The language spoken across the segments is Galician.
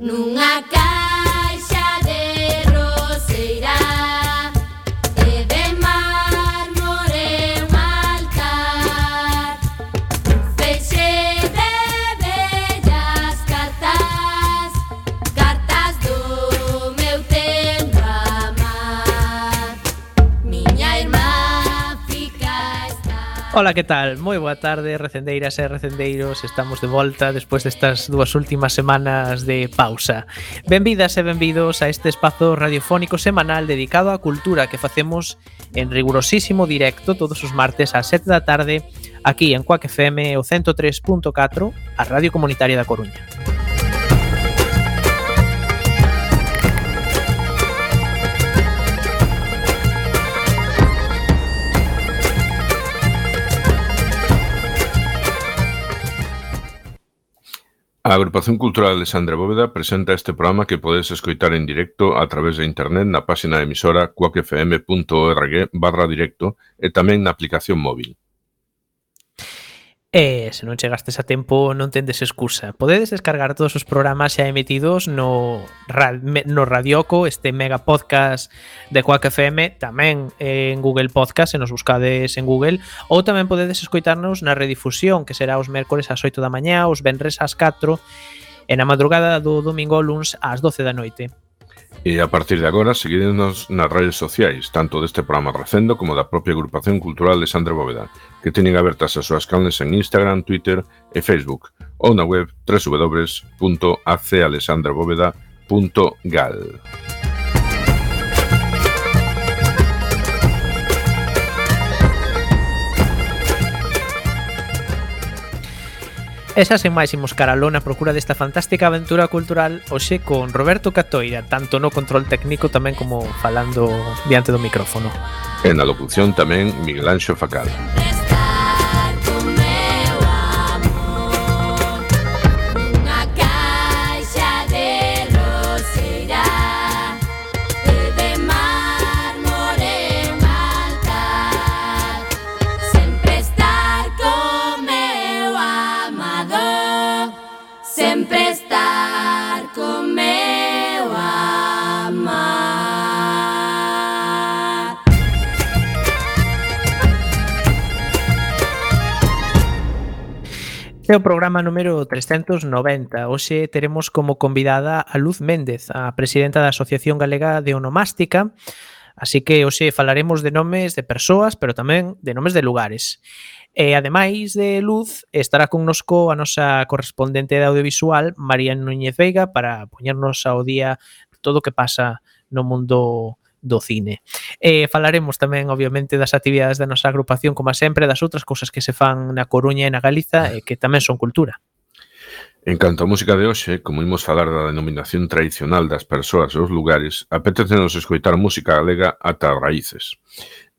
nunha casa Ola, que tal? Moi boa tarde, recendeiras e recendeiros Estamos de volta despois destas dúas últimas semanas de pausa Benvidas e benvidos a este espazo radiofónico semanal dedicado á cultura que facemos en rigurosísimo directo todos os martes ás 7 da tarde aquí en Coac FM o 103.4 a Radio Comunitaria da Coruña. A Agrupación Cultural Alexandra Bóveda presenta este programa que podes escoitar en directo a través de internet na páxina de emisora cuacfm.org barra directo e tamén na aplicación móvil. E se non chegastes a tempo, non tendes excusa. Podedes descargar todos os programas xa emitidos no, no Radioco, este mega podcast de Quack FM, tamén en Google Podcast, se nos buscades en Google, ou tamén podedes escoitarnos na redifusión, que será os mércores ás 8 da mañá, os venres ás 4, e na madrugada do domingo luns ás 12 da noite. E a partir de agora, seguidenos nas redes sociais, tanto deste programa recendo como da propia agrupación cultural de Sandra Bóveda que teñen abertas as súas canles en Instagram, Twitter e Facebook ou na web www.acealexandrabóveda.gal. Esas e máis imos caralón a procura desta fantástica aventura cultural hoxe con Roberto Catoira, tanto no control técnico tamén como falando diante do micrófono. En a locución tamén Miguel Anxo Facal. Facal. Este é o programa número 390. Hoxe teremos como convidada a Luz Méndez, a presidenta da Asociación Galega de Onomástica. Así que hoxe falaremos de nomes de persoas, pero tamén de nomes de lugares. E ademais de Luz, estará connosco a nosa correspondente de audiovisual, María Núñez Veiga, para poñernos ao día todo o que pasa no mundo do cine. E falaremos tamén, obviamente, das actividades da nosa agrupación, como sempre, das outras cousas que se fan na Coruña e na Galiza e que tamén son cultura. En canto a música de hoxe, como imos falar da denominación tradicional das persoas e os lugares, apetecenos escoitar música galega ata as raíces.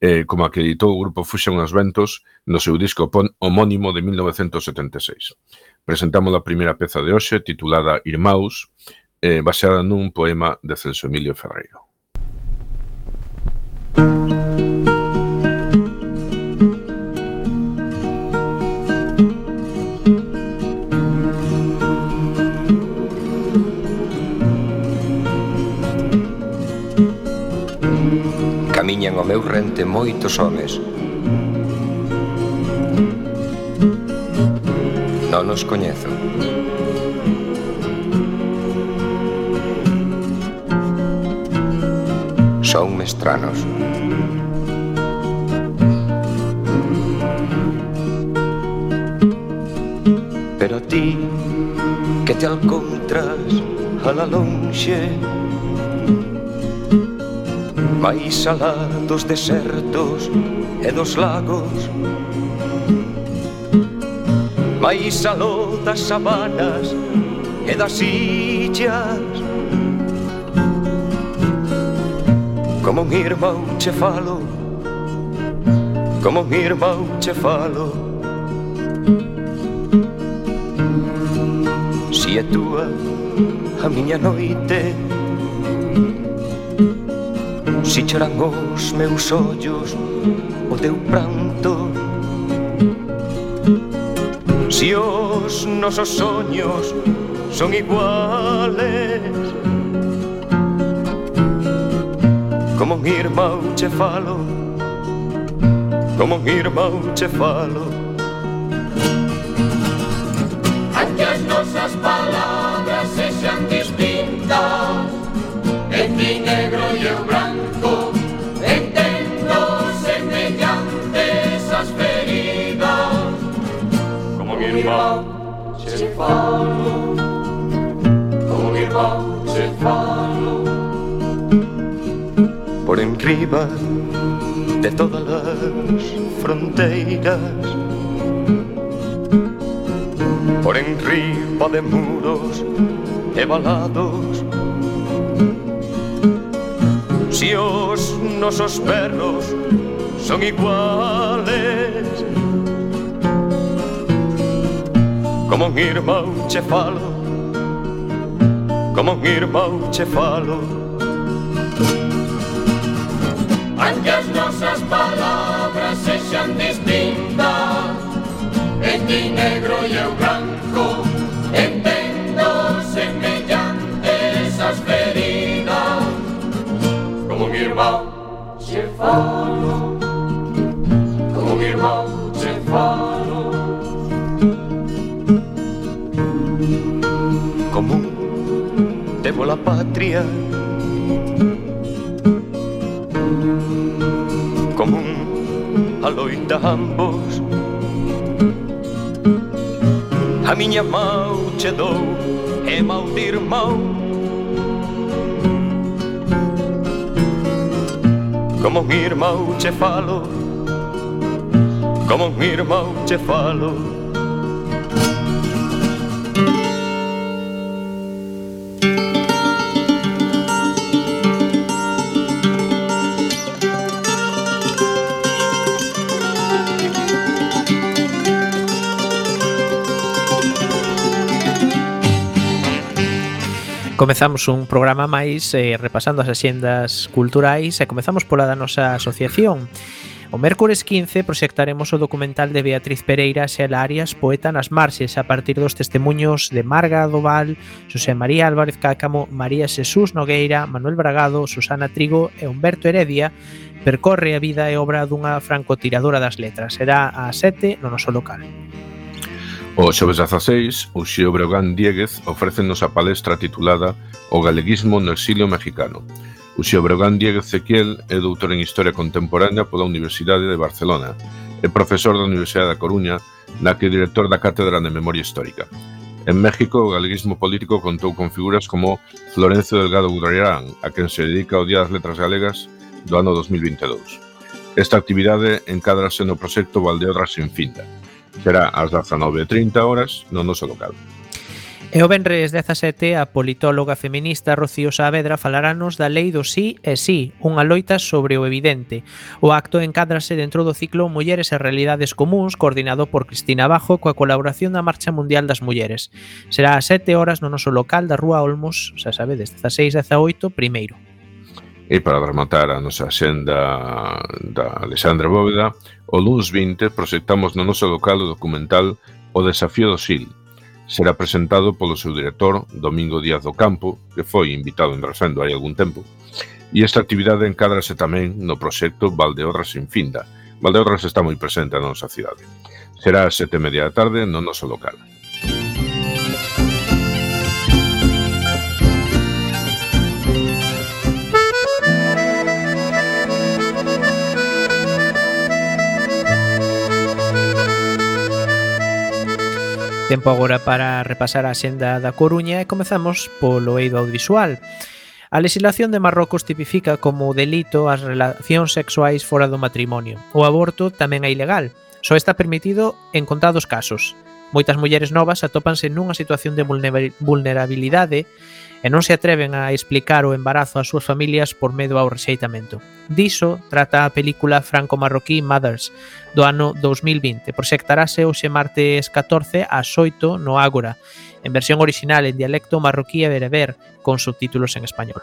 Eh, como acreditou o grupo Fuxan os Ventos no seu disco pon homónimo de 1976. Presentamos a primeira peza de hoxe titulada Irmaus, eh, baseada nun poema de Celso Emilio Ferreiro. Camiñan ao meu rente moitos homes. Non os coñezo. Son mestranos Son mestranos. ti que te alcontras a la lonxe. Mais alá dos desertos e dos lagos Mais aló das sabanas e das illas. Como un irmão che falo Como un irmão che falo. E é tua a miña noite. Si choran os meus ollos o teu pranto. Si os nosos soños son iguales Como un irmão che falo Como un irmão che falo mi negro y el blanco, entiendo mediante esas feridas. Como mi irmão Che falo, como mi irmão te falo. Por enriba de todas las fronteiras, por enriba de muros ebalados Si os nosos perros son iguales. Como un irmão che falo Como un irmão che falo. Aunque as nosas palabras sexan distintas En ti negro e eu branco falo farò come irmão monte farò común temo la patria. Común a loita ambos. A miña mão che dou é mau de irmão Como un irmão che falo Como un irmão che falo. Comezamos un programa máis eh, repasando as axendas culturais e comezamos pola da nosa asociación. O mércores 15 proxectaremos o documental de Beatriz Pereira Xela Arias, poeta nas marxes, a partir dos testemunhos de Marga Doval, José María Álvarez Cácamo, María Xesús Nogueira, Manuel Bragado, Susana Trigo e Humberto Heredia, percorre a vida e obra dunha francotiradora das letras. Será a 7 no noso local. O xoves 16, Uxío Breogán Dieguez ofrécenos a palestra titulada O galeguismo no exilio mexicano. Uxío Breogán Dieguez Ezequiel é doutor en Historia Contemporánea pola Universidade de Barcelona e profesor da Universidade da Coruña, na que é director da Cátedra de Memoria Histórica. En México, o galeguismo político contou con figuras como Florencio Delgado Gurriarán, a quen se dedica o Día das Letras Galegas do ano 2022. Esta actividade encadrase no proxecto Valdeodras sin finda, Será ás 19.30 horas no noso local. E o Benres 17 a politóloga feminista Rocío Saavedra falaranos da lei do sí e sí, unha loita sobre o evidente. O acto encádrase dentro do ciclo Mulleres e Realidades Comuns coordinado por Cristina Bajo coa colaboración da Marcha Mundial das Mulleres. Será a 7 horas no noso local da Rúa Olmos, xa sabedes, 16-18, primeiro. E para rematar a nosa xenda da Alexandra Bóveda, o LUNS 20 proxectamos no noso local o documental O desafío do SIL. Será presentado polo seu director, Domingo Díaz do Campo, que foi invitado en Rasendo hai algún tempo, e esta actividade encádrase tamén no proxecto Valdeorras sin finda. Valdeorras está moi presente na nosa cidade. Será a sete media da tarde no noso local. tempo agora para repasar a xenda da Coruña e comezamos polo eido audiovisual. A legislación de Marrocos tipifica como delito as relacións sexuais fora do matrimonio. O aborto tamén é ilegal, só está permitido en contados casos. Moitas mulleres novas atópanse nunha situación de vulnerabilidade e non se atreven a explicar o embarazo ás súas familias por medo ao rexeitamento. Diso trata a película franco-marroquí Mothers do ano 2020. Proxectarase hoxe martes 14 ás 8 no Ágora, en versión original en dialecto marroquí e bereber, con subtítulos en español.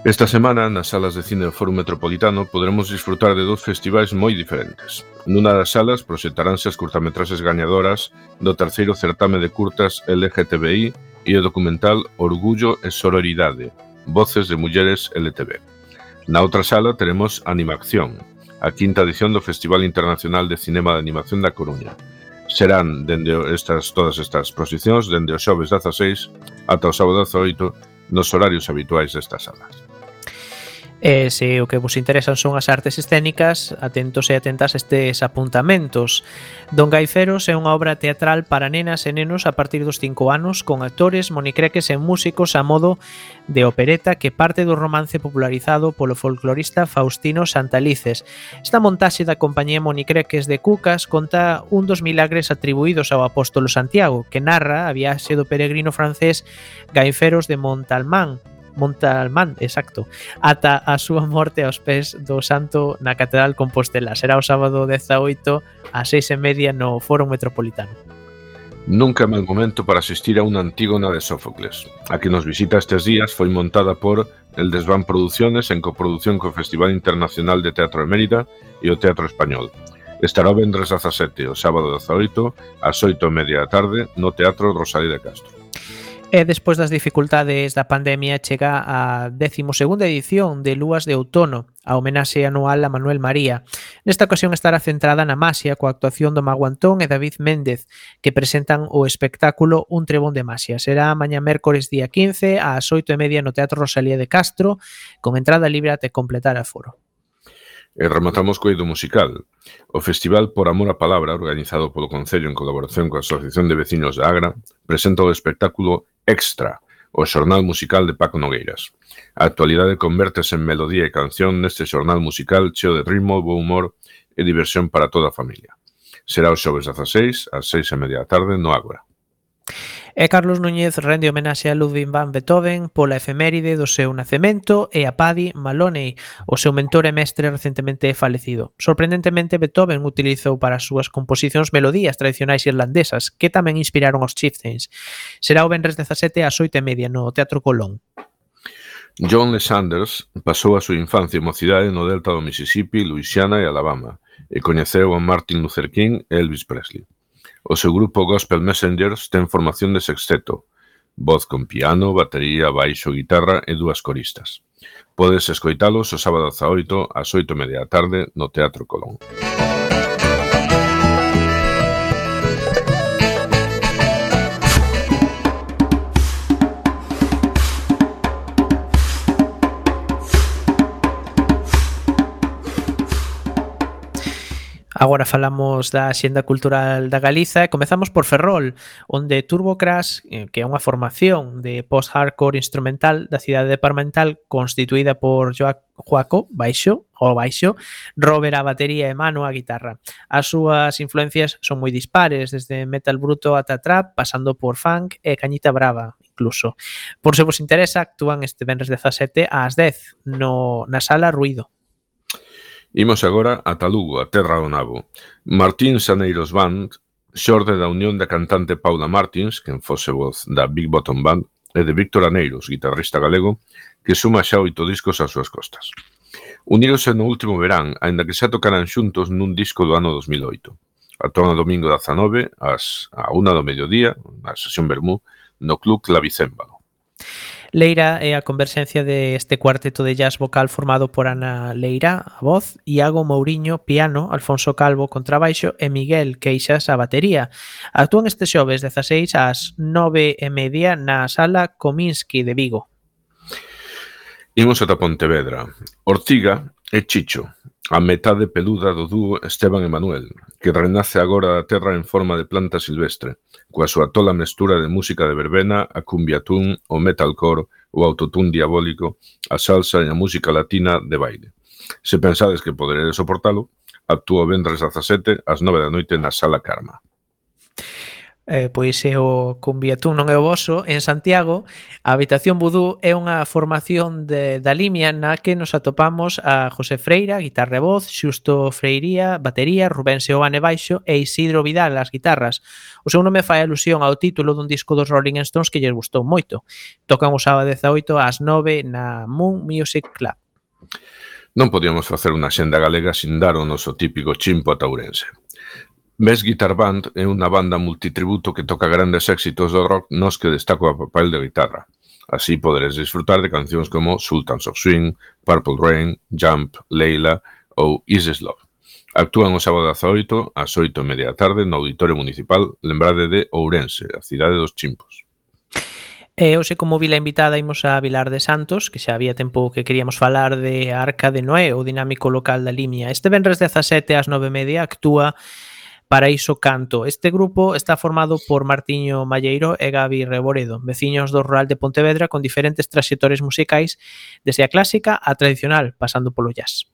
Esta semana, nas salas de cine do Foro Metropolitano, poderemos disfrutar de dous festivais moi diferentes. Nuna das salas proxectaránse as curtametraxes gañadoras do terceiro certame de curtas LGTBI e o documental Orgullo e Sororidade, Voces de Mulleres LTV. Na outra sala teremos Animación, a quinta edición do Festival Internacional de Cinema de Animación da Coruña. Serán dende estas, todas estas exposicións dende o xoves 16 ata o sábado 18 nos horarios habituais destas salas. E se o que vos interesan son as artes escénicas, atentos e atentas estes apuntamentos. Don Gaiferos é unha obra teatral para nenas e nenos a partir dos 5 anos con actores, monicreques e músicos a modo de opereta que parte do romance popularizado polo folclorista Faustino Santalices. Esta montaxe da compañía Monicreques de Cucas conta un dos milagres atribuídos ao apóstolo Santiago, que narra a viaxe do peregrino francés Gaiferos de Montalmán Montalmán, exacto, ata a súa morte aos pés do santo na Catedral Compostela. Será o sábado 18 a 6 e media no Foro Metropolitano. Nunca é mal momento para asistir a unha antígona de Sófocles. A que nos visita estes días foi montada por El Desván Producciones en coproducción co Festival Internacional de Teatro de Mérida e o Teatro Español. Estará o vendres 17 o sábado 18 ás 8 e media da tarde no Teatro Rosalía de Castro. E despois das dificultades da pandemia chega a 12ª edición de Lúas de Outono, a homenaxe anual a Manuel María. Nesta ocasión estará centrada na maxia coa actuación do Mago Antón e David Méndez, que presentan o espectáculo Un trebón de maxia. Será mañá mércores día 15 ás 8:30 no Teatro Rosalía de Castro, con entrada libre até completar a foro. E rematamos co ido musical. O Festival Por Amor á Palabra, organizado polo Concello en colaboración coa Asociación de Vecinos da Agra, presenta o espectáculo Extra, o xornal musical de Paco Nogueiras. A actualidade convértese en melodía e canción neste xornal musical cheo de ritmo, bo humor e diversión para toda a familia. Será os xoves 16 ás 6 e media da tarde no Ágora. E Carlos Núñez rende homenaxe a Ludwig van Beethoven pola efeméride do seu nacemento e a Paddy Maloney, o seu mentor e mestre recentemente falecido. Sorprendentemente, Beethoven utilizou para as súas composicións melodías tradicionais irlandesas que tamén inspiraron os chieftains. Será o Benres 17 ás 8 e media no Teatro Colón. John Le Sanders pasou a súa infancia e mocidade no delta do Mississippi, Louisiana e Alabama e coñeceu a Martin Luther King e Elvis Presley. O seu grupo Gospel Messengers ten formación de sexteto: voz con piano, batería, baixo, guitarra e dúas coristas. Podes escoitalos o sábado ás oito ás oito e media da tarde no Teatro Colón. Agora falamos da Xenda Cultural da Galiza e comezamos por Ferrol, onde Turbo Crash, eh, que é unha formación de post-hardcore instrumental da cidade de Parmental constituída por Joaco Baixo, o baixo, Robert a batería e Mano a guitarra. As súas influencias son moi dispares, desde metal bruto ata trap, pasando por funk e cañita brava, incluso. Por se vos interesa, actúan este venres 17 ás 10 no, na sala Ruido. Imos agora a Talugo, a terra do nabo. Martín Saneiros Band, xorde da unión da cantante Paula Martins, quen fose voz da Big Bottom Band, e de Víctor Aneiros, guitarrista galego, que suma xa oito discos ás súas costas. Uníronse no último verán, aínda que xa tocaran xuntos nun disco do ano 2008. Atón o domingo 19, ás, a una do mediodía, na sesión Bermú, no Club Clavicémbalo. Leira é a converxencia deste cuarteto de jazz vocal formado por Ana Leira, a voz, Iago Mourinho, piano, Alfonso Calvo, contrabaixo e Miguel Queixas, a batería. Actúan este xoves 16 ás 9 e media na sala Cominsky de Vigo. Imos ata Pontevedra. Ortiga e Chicho, a metade peluda do dúo Esteban e Manuel, que renace agora da terra en forma de planta silvestre, coa súa tola mestura de música de verbena, a cumbiatún, o metalcore, o autotún diabólico, a salsa e a música latina de baile. Se pensades que poderedes soportalo, actúa vendres 17 ás 9 da noite na Sala Karma eh, pois é o Cumbiatún non é o vosso, en Santiago, a Habitación Vudú é unha formación de, da Limia na que nos atopamos a José Freira, guitarra e voz, Xusto Freiría, batería, Rubén Seoane baixo e Isidro Vidal, as guitarras. O seu nome fai alusión ao título dun disco dos Rolling Stones que lles gustou moito. Tocan o sábado 18 ás 9 na Moon Music Club. Non podíamos facer unha xenda galega sin dar o noso típico chimpo ataurense. Best Guitar Band é unha banda multitributo que toca grandes éxitos do rock nos que destaca o papel de guitarra. Así poderes disfrutar de cancións como Sultans of Swing, Purple Rain, Jump, Leila ou Is This Love. Actúan o sábado 18 8, ás 8 e media da tarde no Auditorio Municipal, lembrade de Ourense, a cidade dos Chimpos. E hoxe como vila invitada imos a Vilar de Santos, que xa había tempo que queríamos falar de Arca de Noé, o dinámico local da Limia. Este venres 17 ás 9 media actúa Paraíso Canto. Este grupo está formado por Martiño Malleiro e Gabi Reboredo, veciños do rural de Pontevedra con diferentes trayectorias musicais desde a clásica a tradicional, pasando polo jazz.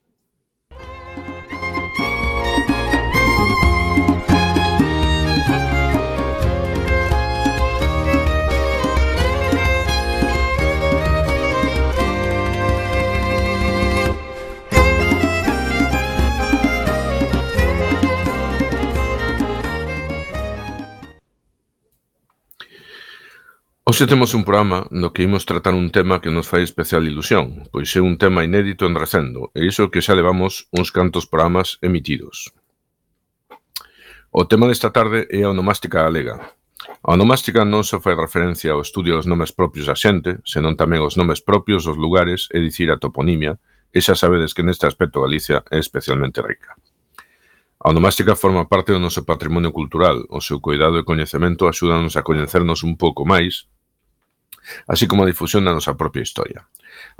Hoxe temos un programa no que imos tratar un tema que nos fai especial ilusión, pois é un tema inédito en Recendo, e iso que xa levamos uns cantos programas emitidos. O tema desta tarde é a onomástica galega. A onomástica non só fai referencia ao estudio dos nomes propios da xente, senón tamén os nomes propios dos lugares, é dicir, a toponimia, e xa sabedes que neste aspecto Galicia é especialmente rica. A onomástica forma parte do noso patrimonio cultural, o seu cuidado e coñecemento axúdanos a coñecernos un pouco máis así como a difusión da nosa propia historia.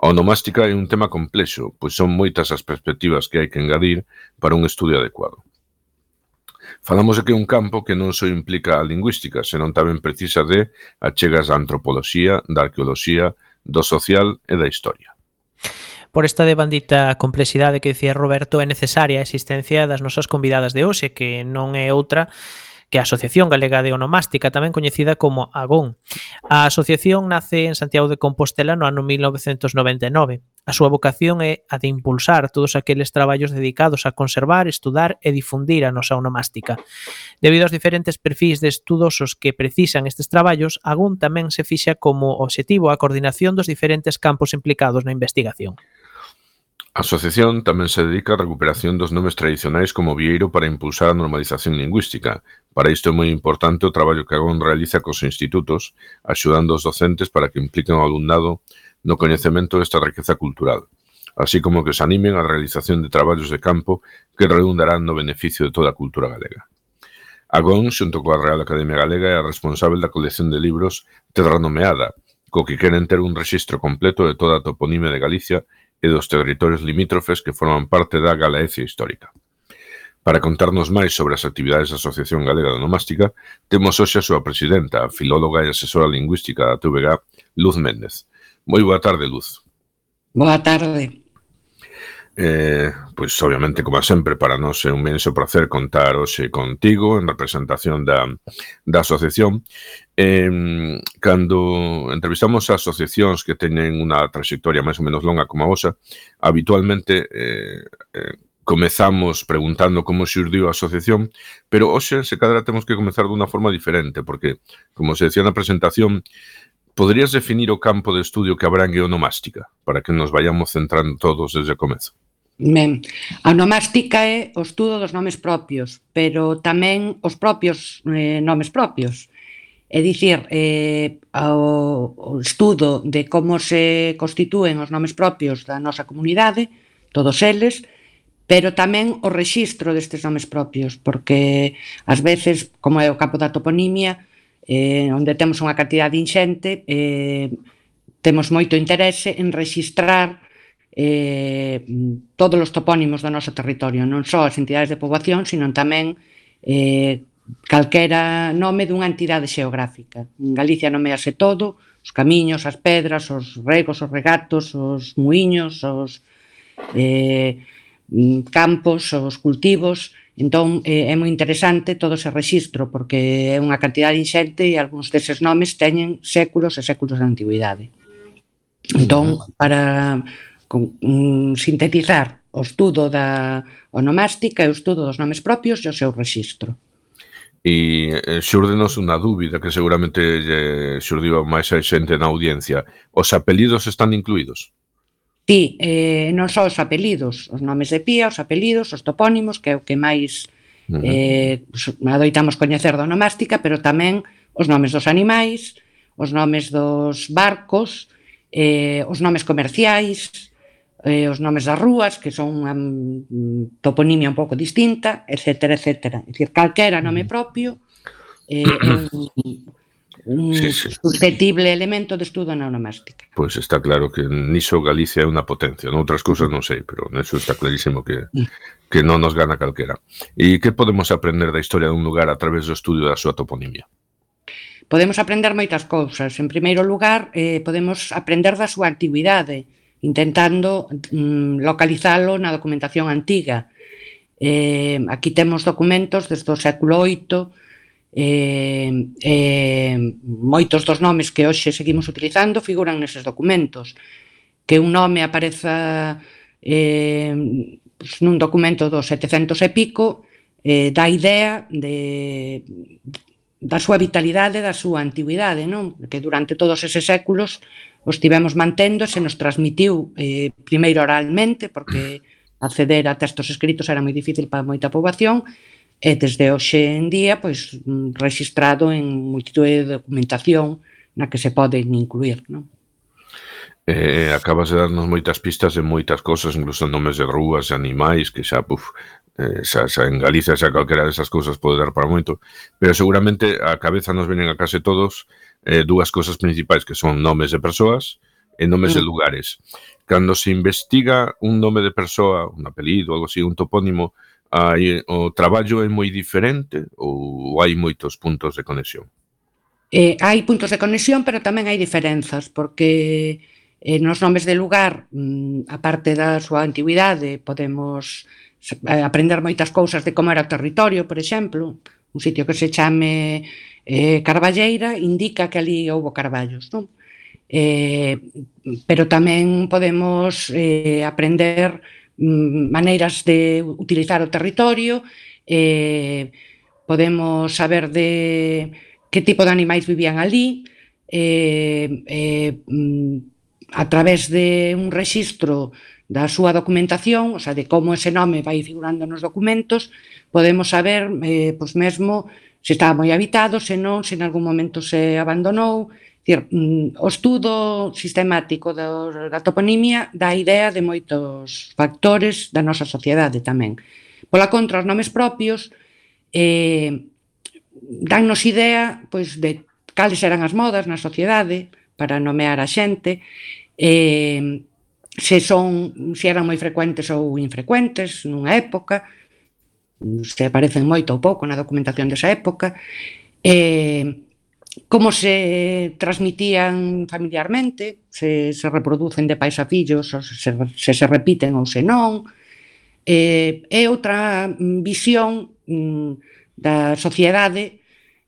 A onomástica é un tema complexo, pois son moitas as perspectivas que hai que engadir para un estudio adecuado. Falamos de que é un campo que non só implica a lingüística, senón tamén precisa de achegas da antropoloxía, da arqueoloxía, do social e da historia. Por esta devandita complexidade que dicía Roberto, é necesaria a existencia das nosas convidadas de hoxe, que non é outra que é a Asociación Galega de Onomástica, tamén coñecida como AGON. A asociación nace en Santiago de Compostela no ano 1999. A súa vocación é a de impulsar todos aqueles traballos dedicados a conservar, estudar e difundir a nosa onomástica. Debido aos diferentes perfis de estudosos que precisan estes traballos, AGON tamén se fixa como obxectivo a coordinación dos diferentes campos implicados na investigación. A asociación tamén se dedica á recuperación dos nomes tradicionais como Vieiro para impulsar a normalización lingüística, Para isto é moi importante o traballo que Agón realiza cos institutos, axudando os docentes para que impliquen o alumnado no coñecemento desta riqueza cultural, así como que se animen á realización de traballos de campo que redundarán no beneficio de toda a cultura galega. Agón, xunto coa Real Academia Galega, é a responsable da colección de libros Terranomeada, co que queren ter un rexistro completo de toda a toponime de Galicia e dos territorios limítrofes que forman parte da Galaecia histórica. Para contarnos máis sobre as actividades da Asociación Galega de Onomástica, temos hoxe a súa presidenta, a filóloga e asesora lingüística da TVG, Luz Méndez. Moi boa tarde, Luz. Boa tarde. Eh, pois, obviamente, como sempre, para nós é un menso placer contar hoxe contigo en representación da, da asociación. Eh, cando entrevistamos a asociacións que teñen unha trayectoria máis ou menos longa como a vosa, habitualmente eh, eh, comezamos preguntando como xurdiu a asociación, pero hoxe se cadra temos que comezar dunha forma diferente, porque, como se decía na presentación, poderías definir o campo de estudio que habrá en geonomástica, para que nos vayamos centrando todos desde o comezo. Ben, a onomástica é o estudo dos nomes propios, pero tamén os propios eh, nomes propios. É dicir, eh, o, o estudo de como se constitúen os nomes propios da nosa comunidade, todos eles, pero tamén o rexistro destes nomes propios, porque ás veces, como é o campo da toponimia, eh, onde temos unha cantidade inxente, eh, temos moito interese en rexistrar eh, todos os topónimos do noso territorio, non só as entidades de poboación, sino tamén eh, calquera nome dunha entidade xeográfica. En Galicia nomease todo, os camiños, as pedras, os regos, os regatos, os muiños, os... Eh, campos, os cultivos, entón é, é moi interesante todo ese rexistro porque é unha cantidade inxente e algúns deses nomes teñen séculos e séculos de antigüidade. Entón, para con, um, sintetizar o estudo da onomástica e o estudo dos nomes propios e o seu rexistro. E eh, xurdenos unha dúbida que seguramente xurdiva xurdiu máis a xente na audiencia. Os apelidos están incluídos? ti eh, non só os apelidos, os nomes de pía, os apelidos, os topónimos, que é o que máis uh -huh. eh, adoitamos coñecer da onomástica, pero tamén os nomes dos animais, os nomes dos barcos, eh, os nomes comerciais, eh, os nomes das rúas, que son unha mm, toponimia un pouco distinta, etc. etc. É dicir, calquera nome propio, eh, é un, un sí, sí. susceptible elemento de estudo na onomástica. Pois pues está claro que niso Galicia é unha potencia, noutras cousas non sei, pero neso está clarísimo que mm. que non nos gana calquera. E que podemos aprender da historia dun lugar a través do estudio da súa toponimia? Podemos aprender moitas cousas. En primeiro lugar, eh, podemos aprender da súa actividade, intentando mm, localizalo na documentación antiga. Eh, aquí temos documentos desde o século VIII, Eh, eh, moitos dos nomes que hoxe seguimos utilizando figuran neses documentos. Que un nome apareza eh, pues, nun documento dos 700 e pico eh, dá idea de, da súa vitalidade, da súa antigüidade, non? que durante todos eses séculos os tivemos mantendo e se nos transmitiu eh, primeiro oralmente, porque acceder a textos escritos era moi difícil para moita poboación, e desde hoxe en día pois mm, registrado en multitude de documentación na que se poden incluir, non? Eh, acabas de darnos moitas pistas de moitas cosas, incluso nomes de rúas, animais, que xa, puf, eh, xa, xa en Galicia xa calquera desas cousas pode dar para moito, pero seguramente a cabeza nos venen a case todos eh, dúas cousas principais que son nomes de persoas e nomes mm. de lugares. Cando se investiga un nome de persoa, un apelido, algo así, un topónimo, hai, o traballo é moi diferente ou hai moitos puntos de conexión? Eh, hai puntos de conexión, pero tamén hai diferenzas, porque eh, nos nomes de lugar, mm, a parte da súa antigüidade, podemos eh, aprender moitas cousas de como era o territorio, por exemplo, un sitio que se chame eh, Carballeira indica que ali houbo carballos, non? Eh, pero tamén podemos eh, aprender Mm, maneiras de utilizar o territorio, eh, podemos saber de que tipo de animais vivían ali, eh, eh, mm, a través de un registro da súa documentación, o sea, de como ese nome vai figurando nos documentos, podemos saber, eh, pois mesmo, se estaba moi habitado, se non, se en algún momento se abandonou, Dicir, mm, o estudo sistemático da, da toponimia dá idea de moitos factores da nosa sociedade tamén. Pola contra, os nomes propios eh, dannos idea pois, de cales eran as modas na sociedade para nomear a xente, eh, se son se eran moi frecuentes ou infrecuentes nunha época, se aparecen moito ou pouco na documentación desa época, eh, como se transmitían familiarmente, se, se reproducen de pais a fillos, ou se, se, se repiten ou se non. Eh, é outra mm, visión mm, da sociedade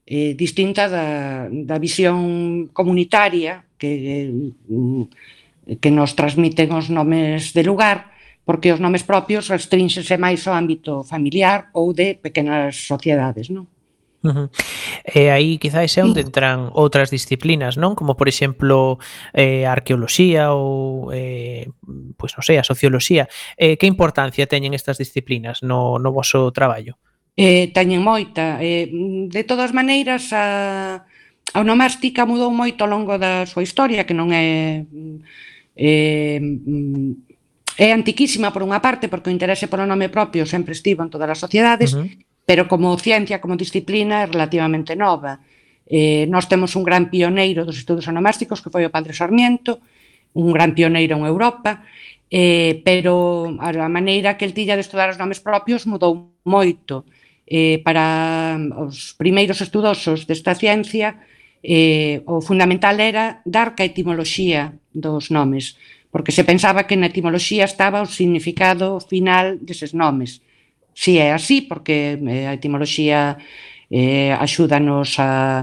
eh, distinta da, da visión comunitaria que, mm, que nos transmiten os nomes de lugar, porque os nomes propios restrinxense máis ao ámbito familiar ou de pequenas sociedades, non? Uh -huh. E aí quizáis é onde entran outras disciplinas, non? Como por exemplo eh, a arqueoloxía ou eh, pois non sei, a socioloxía. Eh, que importancia teñen estas disciplinas no, no voso traballo? Eh, teñen moita. Eh, de todas maneiras, a, a onomástica mudou moito ao longo da súa historia, que non é... Eh, é antiquísima por unha parte, porque o interese polo nome propio sempre estivo en todas as sociedades, uh -huh pero como ciencia, como disciplina, é relativamente nova. Eh, nós temos un gran pioneiro dos estudos onomásticos, que foi o padre Sarmiento, un gran pioneiro en Europa, eh, pero a maneira que el tilla de estudar os nomes propios mudou moito. Eh, para os primeiros estudosos desta ciencia, eh, o fundamental era dar que a etimoloxía dos nomes, porque se pensaba que na etimoloxía estaba o significado final deses nomes Si é así, porque eh, a etimoloxía eh, axúdanos a,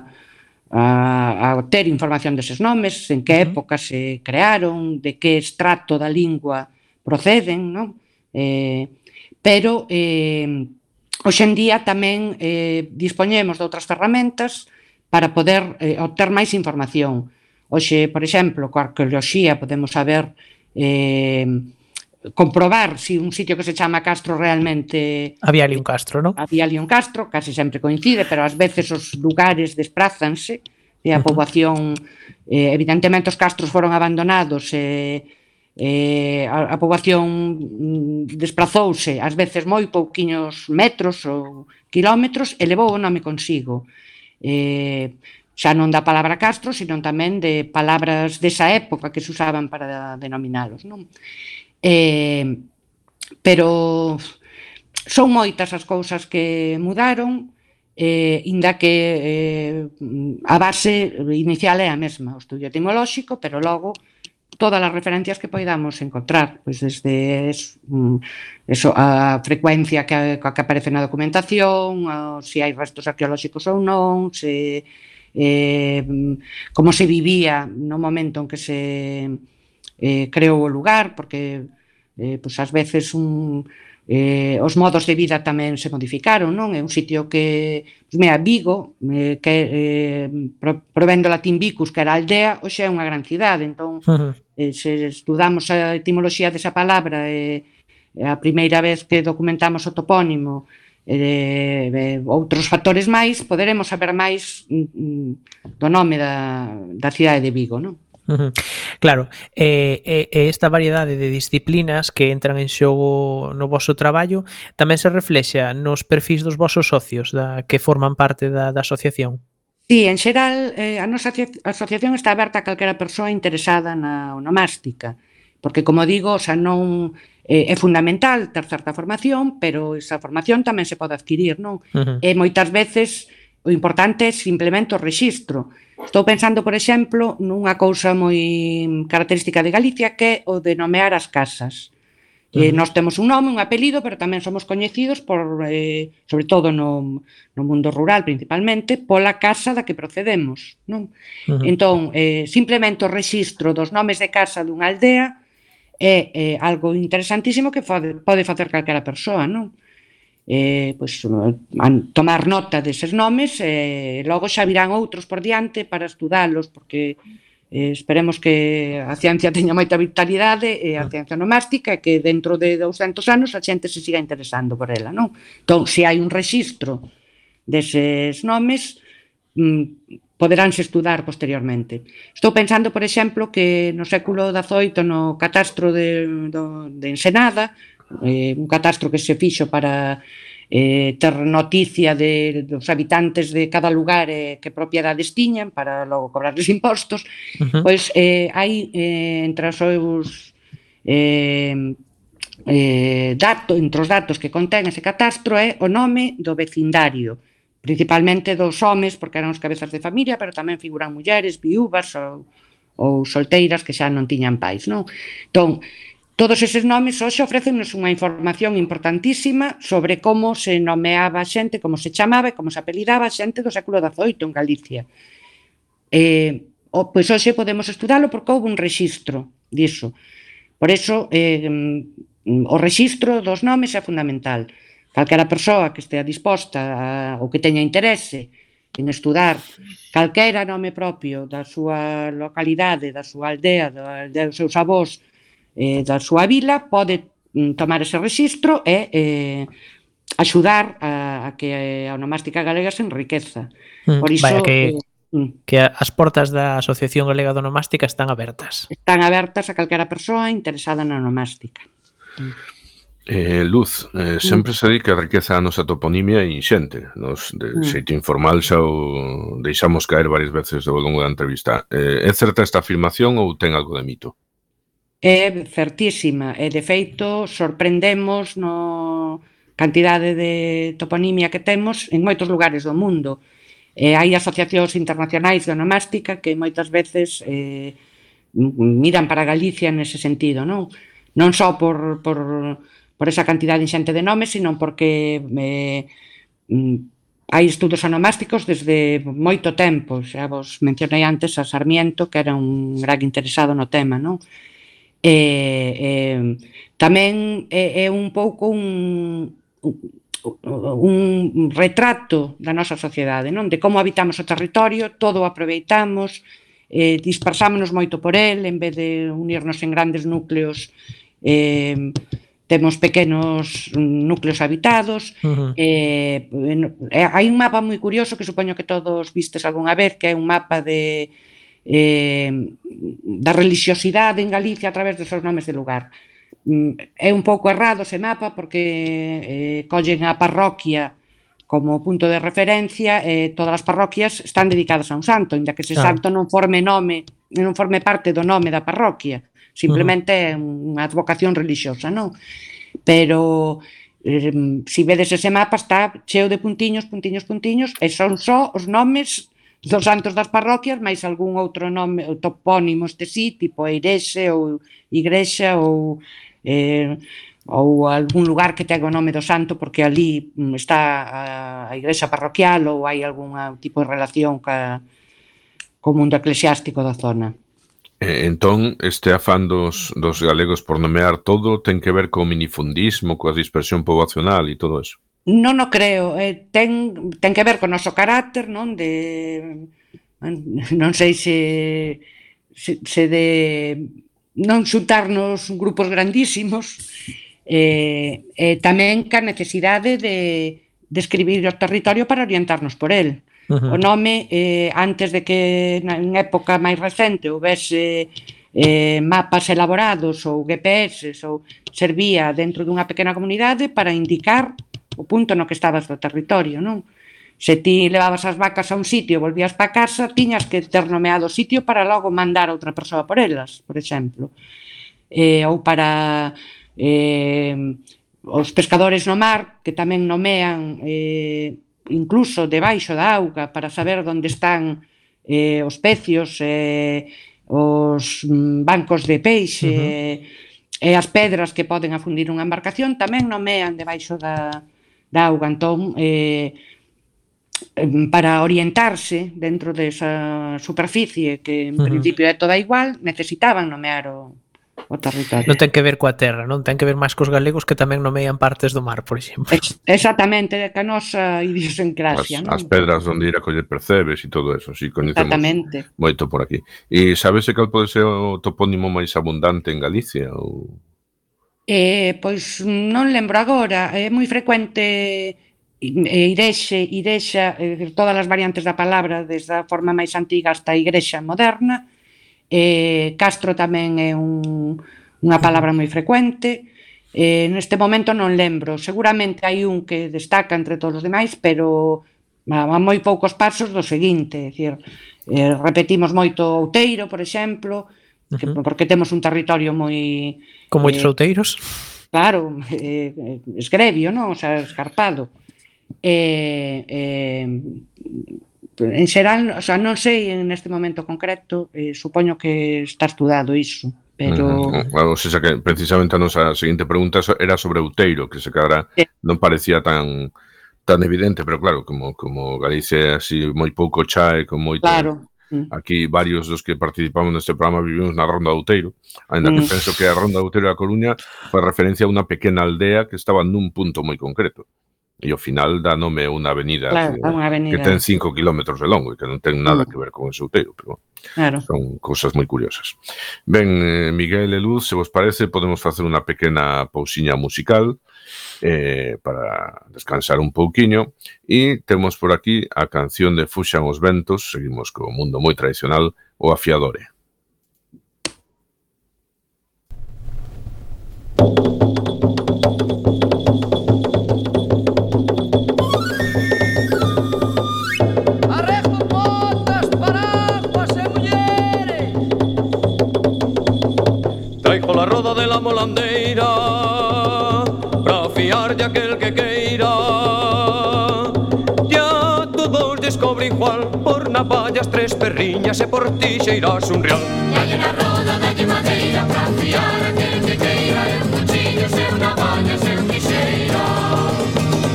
a, a ter información deses nomes, en que época se crearon, de que estrato da lingua proceden, non? Eh, pero eh, hoxendía tamén eh, dispoñemos de outras ferramentas para poder eh, obter máis información. Hoxe, por exemplo, coa arqueoloxía podemos saber eh, comprobar se si un sitio que se chama Castro realmente... Había ali un Castro, non? Había ali un Castro, casi sempre coincide, pero ás veces os lugares desprázanse e a poboación... Eh, evidentemente os castros foron abandonados e... Eh, eh, a, a poboación mm, desplazouse ás veces moi pouquiños metros ou kilómetros e levou o nome consigo. Eh, xa non da palabra Castro, sino tamén de palabras desa época que se usaban para denominalos. Non? Eh, pero son moitas as cousas que mudaron, eh, inda que eh, a base inicial é a mesma, o estudio etimolóxico, pero logo todas as referencias que poidamos encontrar, pois desde mm, eso, a frecuencia que, que aparece na documentación, a, se hai restos arqueolóxicos ou non, se eh, como se vivía no momento en que se eh, creou o lugar, porque eh, pois ás veces un, eh, os modos de vida tamén se modificaron, non? É un sitio que, pois, mira, Vigo, eh, que eh, pro, provendo latín vicus, que era aldea, hoxe é unha gran cidade, entón, uh -huh. eh, se estudamos a etimoloxía desa palabra, eh, a primeira vez que documentamos o topónimo, eh, eh, outros factores máis, poderemos saber máis mm, mm do nome da, da cidade de Vigo, non? Claro, e, e, e esta variedade de disciplinas que entran en xogo no vosso traballo tamén se reflexa nos perfis dos vosos socios da que forman parte da, da asociación? Sí, en xeral, eh, a nosa asociación está aberta a calquera persoa interesada na onomástica, porque, como digo, xa non eh, é fundamental ter certa formación, pero esa formación tamén se pode adquirir, non? Uh -huh. E moitas veces O importante é simplemente o rexistro. Estou pensando, por exemplo, nunha cousa moi característica de Galicia que é o de nomear as casas. Eh, nós temos un nome, un apelido, pero tamén somos coñecidos por eh, sobre todo no, no mundo rural principalmente pola casa da que procedemos, non? Uh -huh. Entón, eh, simplemente o rexistro dos nomes de casa dunha aldea é eh, algo interesantísimo que pode, pode facer calquera persoa, non? eh, pois, tomar nota deses nomes e eh, logo xa virán outros por diante para estudalos porque eh, esperemos que a ciencia teña moita vitalidade e eh, a ciencia nomástica e que dentro de 200 anos a xente se siga interesando por ela, non? Entón, se hai un rexistro deses nomes, mm, poderánse estudar posteriormente. Estou pensando, por exemplo, que no século XVIII, no catastro de, do, de Ensenada, eh, un catastro que se fixo para eh, ter noticia de, dos habitantes de cada lugar eh, que propiedades tiñan para logo cobrarles impostos, uh -huh. pois eh, hai eh, entre os seus eh, eh, dato, entre os datos que contén ese catastro é o nome do vecindario, principalmente dos homes, porque eran os cabezas de familia, pero tamén figuran mulleres, viúvas ou, ou solteiras que xa non tiñan pais, non? Entón, Todos eses nomes hoxe ofrecenos unha información importantísima sobre como se nomeaba xente, como se chamaba e como se apelidaba xente do século XVIII en Galicia. Eh, o, pois hoxe podemos estudalo porque houve un rexistro diso. Por eso, eh, mm, o rexistro dos nomes é fundamental. Calquera persoa que estea disposta a, ou que teña interese en estudar calquera nome propio da súa localidade, da súa aldea, da aldea dos seus avós, eh, da súa vila pode mm, tomar ese rexistro e eh, axudar a, a que a onomástica galega se enriqueza. Mm, Por iso... Vaya que... Eh, mm. que as portas da Asociación Galega de Onomástica están abertas. Están abertas a calquera persoa interesada na onomástica. Eh, Luz, eh, sempre se di que a riqueza a nosa toponimia é inxente. Nos, de xeito informal, xa o deixamos caer varias veces ao longo da entrevista. Eh, é certa esta afirmación ou ten algo de mito? é certísima e de feito sorprendemos no cantidade de toponimia que temos en moitos lugares do mundo. Eh, hai asociacións internacionais de onomástica que moitas veces eh, miran para Galicia nese sentido, non? Non só por, por, por esa cantidade inxente de nomes, sino porque eh, mm, hai estudos onomásticos desde moito tempo. Xa vos mencionei antes a Sarmiento, que era un gran interesado no tema, non? Eh, eh, tamén é, é un pouco un, un retrato da nosa sociedade, non? De como habitamos o territorio, todo o aproveitamos, eh, dispersámonos moito por el, en vez de unirnos en grandes núcleos, eh, temos pequenos núcleos habitados. Uh -huh. eh, hai un mapa moi curioso que supoño que todos vistes algunha vez, que é un mapa de eh, da religiosidade en Galicia a través dos seus nomes de lugar. Mm, é un pouco errado ese mapa porque eh, collen a parroquia como punto de referencia eh, todas as parroquias están dedicadas a un santo, inda que ese claro. santo non forme nome, non forme parte do nome da parroquia, simplemente é uh -huh. unha advocación religiosa, non? Pero eh, si vedes ese mapa está cheo de puntiños, puntiños, puntiños, e son só os nomes dos santos das parroquias, máis algún outro nome, topónimo este sí, tipo Eirexe ou Igrexa ou eh, ou algún lugar que tenga o nome do santo porque ali mm, está a, a igrexa parroquial ou hai algún tipo de relación ca, co mundo eclesiástico da zona. Entón, este afán dos, dos galegos por nomear todo ten que ver co minifundismo, coa dispersión poboacional e todo eso? Non o creo, eh, ten, ten que ver con o noso carácter, non? De, non sei se, se, se de non xuntarnos grupos grandísimos eh, eh, tamén ca necesidade de describir escribir o territorio para orientarnos por el. Uh -huh. O nome, eh, antes de que en época máis recente houvese eh, mapas elaborados ou GPS ou servía dentro dunha pequena comunidade para indicar o punto no que estabas do territorio, non? Se ti levabas as vacas a un sitio e volvías para casa, tiñas que ter nomeado o sitio para logo mandar a outra persoa por elas, por exemplo. Eh, ou para eh, os pescadores no mar, que tamén nomean eh, incluso debaixo da auga para saber onde están eh, os pecios, eh, os mm, bancos de peixe, uh -huh. e as pedras que poden afundir unha embarcación tamén nomean debaixo da, da auga. Entón, eh, para orientarse dentro desa superficie que en uh -huh. principio é toda igual, necesitaban nomear o, o territorio. Non ten que ver coa terra, non ten que ver máis cos galegos que tamén nomean partes do mar, por exemplo. Ex exactamente, que a nosa idiosincrasia. As, as pedras onde ir a coller percebes e todo eso, si coñecemos moito por aquí. E sabese cal pode ser o topónimo máis abundante en Galicia? Ou... Eh, pois non lembro agora, é moi frecuente irexe, irexa, eh, todas as variantes da palabra, desde a forma máis antiga hasta a igrexa moderna. Eh, Castro tamén é un, unha palabra moi frecuente. Eh, neste momento non lembro, seguramente hai un que destaca entre todos os demais, pero a moi poucos pasos do seguinte, é dicir, eh, repetimos moito Outeiro, por exemplo, uh -huh. porque temos un territorio moi... Con moitos eh, outeiros? Claro, eh, esgrevio, non? O sea, escarpado. Eh, eh, en xeral, o sea, non sei en este momento concreto, eh, supoño que está estudado iso, pero... Uh, claro, o sea, que precisamente a nosa seguinte pregunta era sobre Outeiro, que se cadra sí. non parecía tan tan evidente, pero claro, como como Galicia así moi pouco chae, con moito... Claro, Aquí varios dos que participamos neste programa vivimos na Ronda de Outeiro, ainda que mm. penso que a Ronda de Outeiro da Coruña foi referencia a unha pequena aldea que estaba nun punto moi concreto e ao final dá nome unha avenida, claro, que, unha avenida que ten 5 km de longo e que non ten nada mm. que ver con ese Souteiro, pero claro. son cousas moi curiosas. Ben, eh, Miguel e Luz, se vos parece, podemos facer unha pequena pousiña musical eh, para descansar un pouquiño e temos por aquí a canción de Fuxan os Ventos, seguimos co mundo moi tradicional, o Afiadore. navallas, tres perriñas e por ti xeirás un real. Dalle na roda, dalle madeira pra fiar a quen que queira e un cuchillo, se un navallas se un quixeira.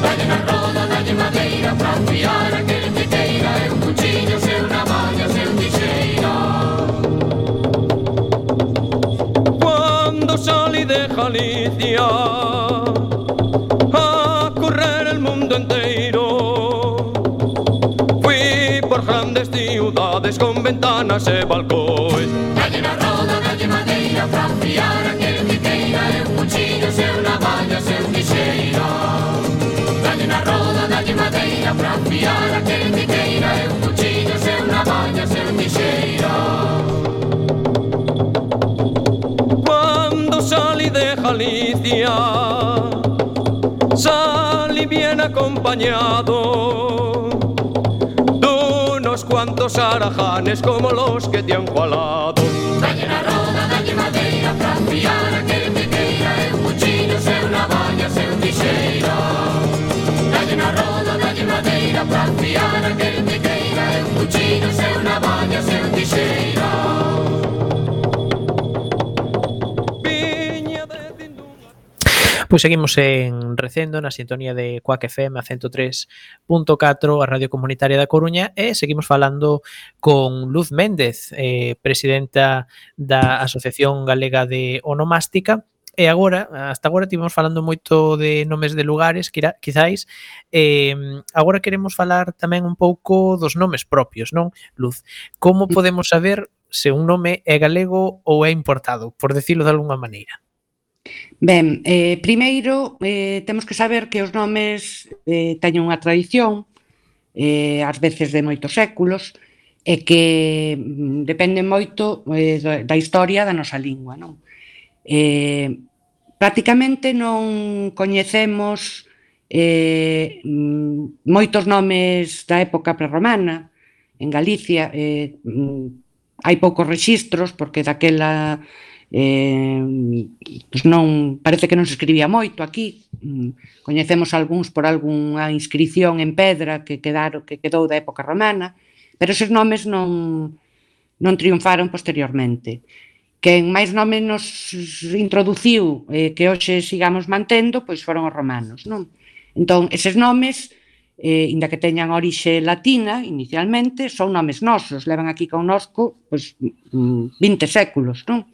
Dalle na roda, dalle madeira pra fiar a quen que queira e un cuchillo, se un navallas se un quixeira. Cuando salí de Galicia a correr el mundo entero Cidades con ventanas e balcóis Calle na roda, calle madeira Pra fiar aquele que queira É un cuchillo, se unha seu se un guixeiro Calle na roda, calle madeira Pra fiar aquele que queira É un cuchillo, se unha valla, se un guixeiro Cando salí de Galicia Salí bien acompañado cuantos arajanes como los que te han igualado. Dalle na roda, dalle madeira para fiar a que te queira É un cuchillo, se unha baña, se un tixeiro Dalle na roda, dalle madeira para fiar a que te queira É un cuchillo, se unha baña, se un tixeiro Pois seguimos en Recendo, na sintonía de Coac FM a 103.4, a Radio Comunitaria da Coruña, e seguimos falando con Luz Méndez, eh, presidenta da Asociación Galega de Onomástica, E agora, hasta agora tivemos falando moito de nomes de lugares, quizáis, eh, agora queremos falar tamén un pouco dos nomes propios, non, Luz? Como podemos saber se un nome é galego ou é importado, por decirlo de alguna maneira? Ben, eh, primeiro, eh, temos que saber que os nomes eh, teñen unha tradición, eh, ás veces de moitos séculos, e que mm, depende moito eh, da historia da nosa lingua. Non? Eh, prácticamente non coñecemos eh, mm, moitos nomes da época prerromana en Galicia, eh, mm, hai poucos rexistros, porque daquela eh, pues non, parece que non se escribía moito aquí, mm, coñecemos algúns por algunha inscripción en pedra que quedaron que quedou da época romana, pero eses nomes non, non triunfaron posteriormente. Quen máis nome nos introduciu eh, que hoxe sigamos mantendo, pois foron os romanos, non? Entón, eses nomes, eh, inda que teñan orixe latina inicialmente, son nomes nosos, levan aquí connosco pois, mm, 20 séculos, non?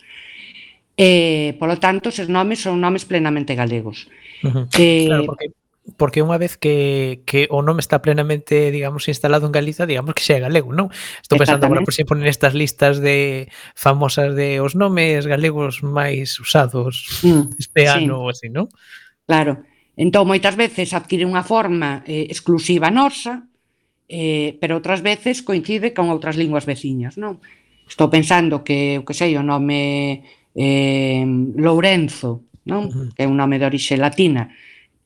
Eh, e, polo tanto, os nomes son nomes plenamente galegos. Uh -huh. eh, claro, porque porque unha vez que, que o nome está plenamente, digamos, instalado en Galiza, digamos que xa é galego, non? Estou pensando agora, por exemplo, nestas listas de famosas de os nomes galegos máis usados mm, este sí. ano ou así, non? Claro. Entón, moitas veces adquire unha forma eh, exclusiva nosa, eh, pero outras veces coincide con outras linguas veciñas, non? Estou pensando que, o que sei, o nome eh, Lourenzo, non? Uh -huh. que é un nome de orixe latina,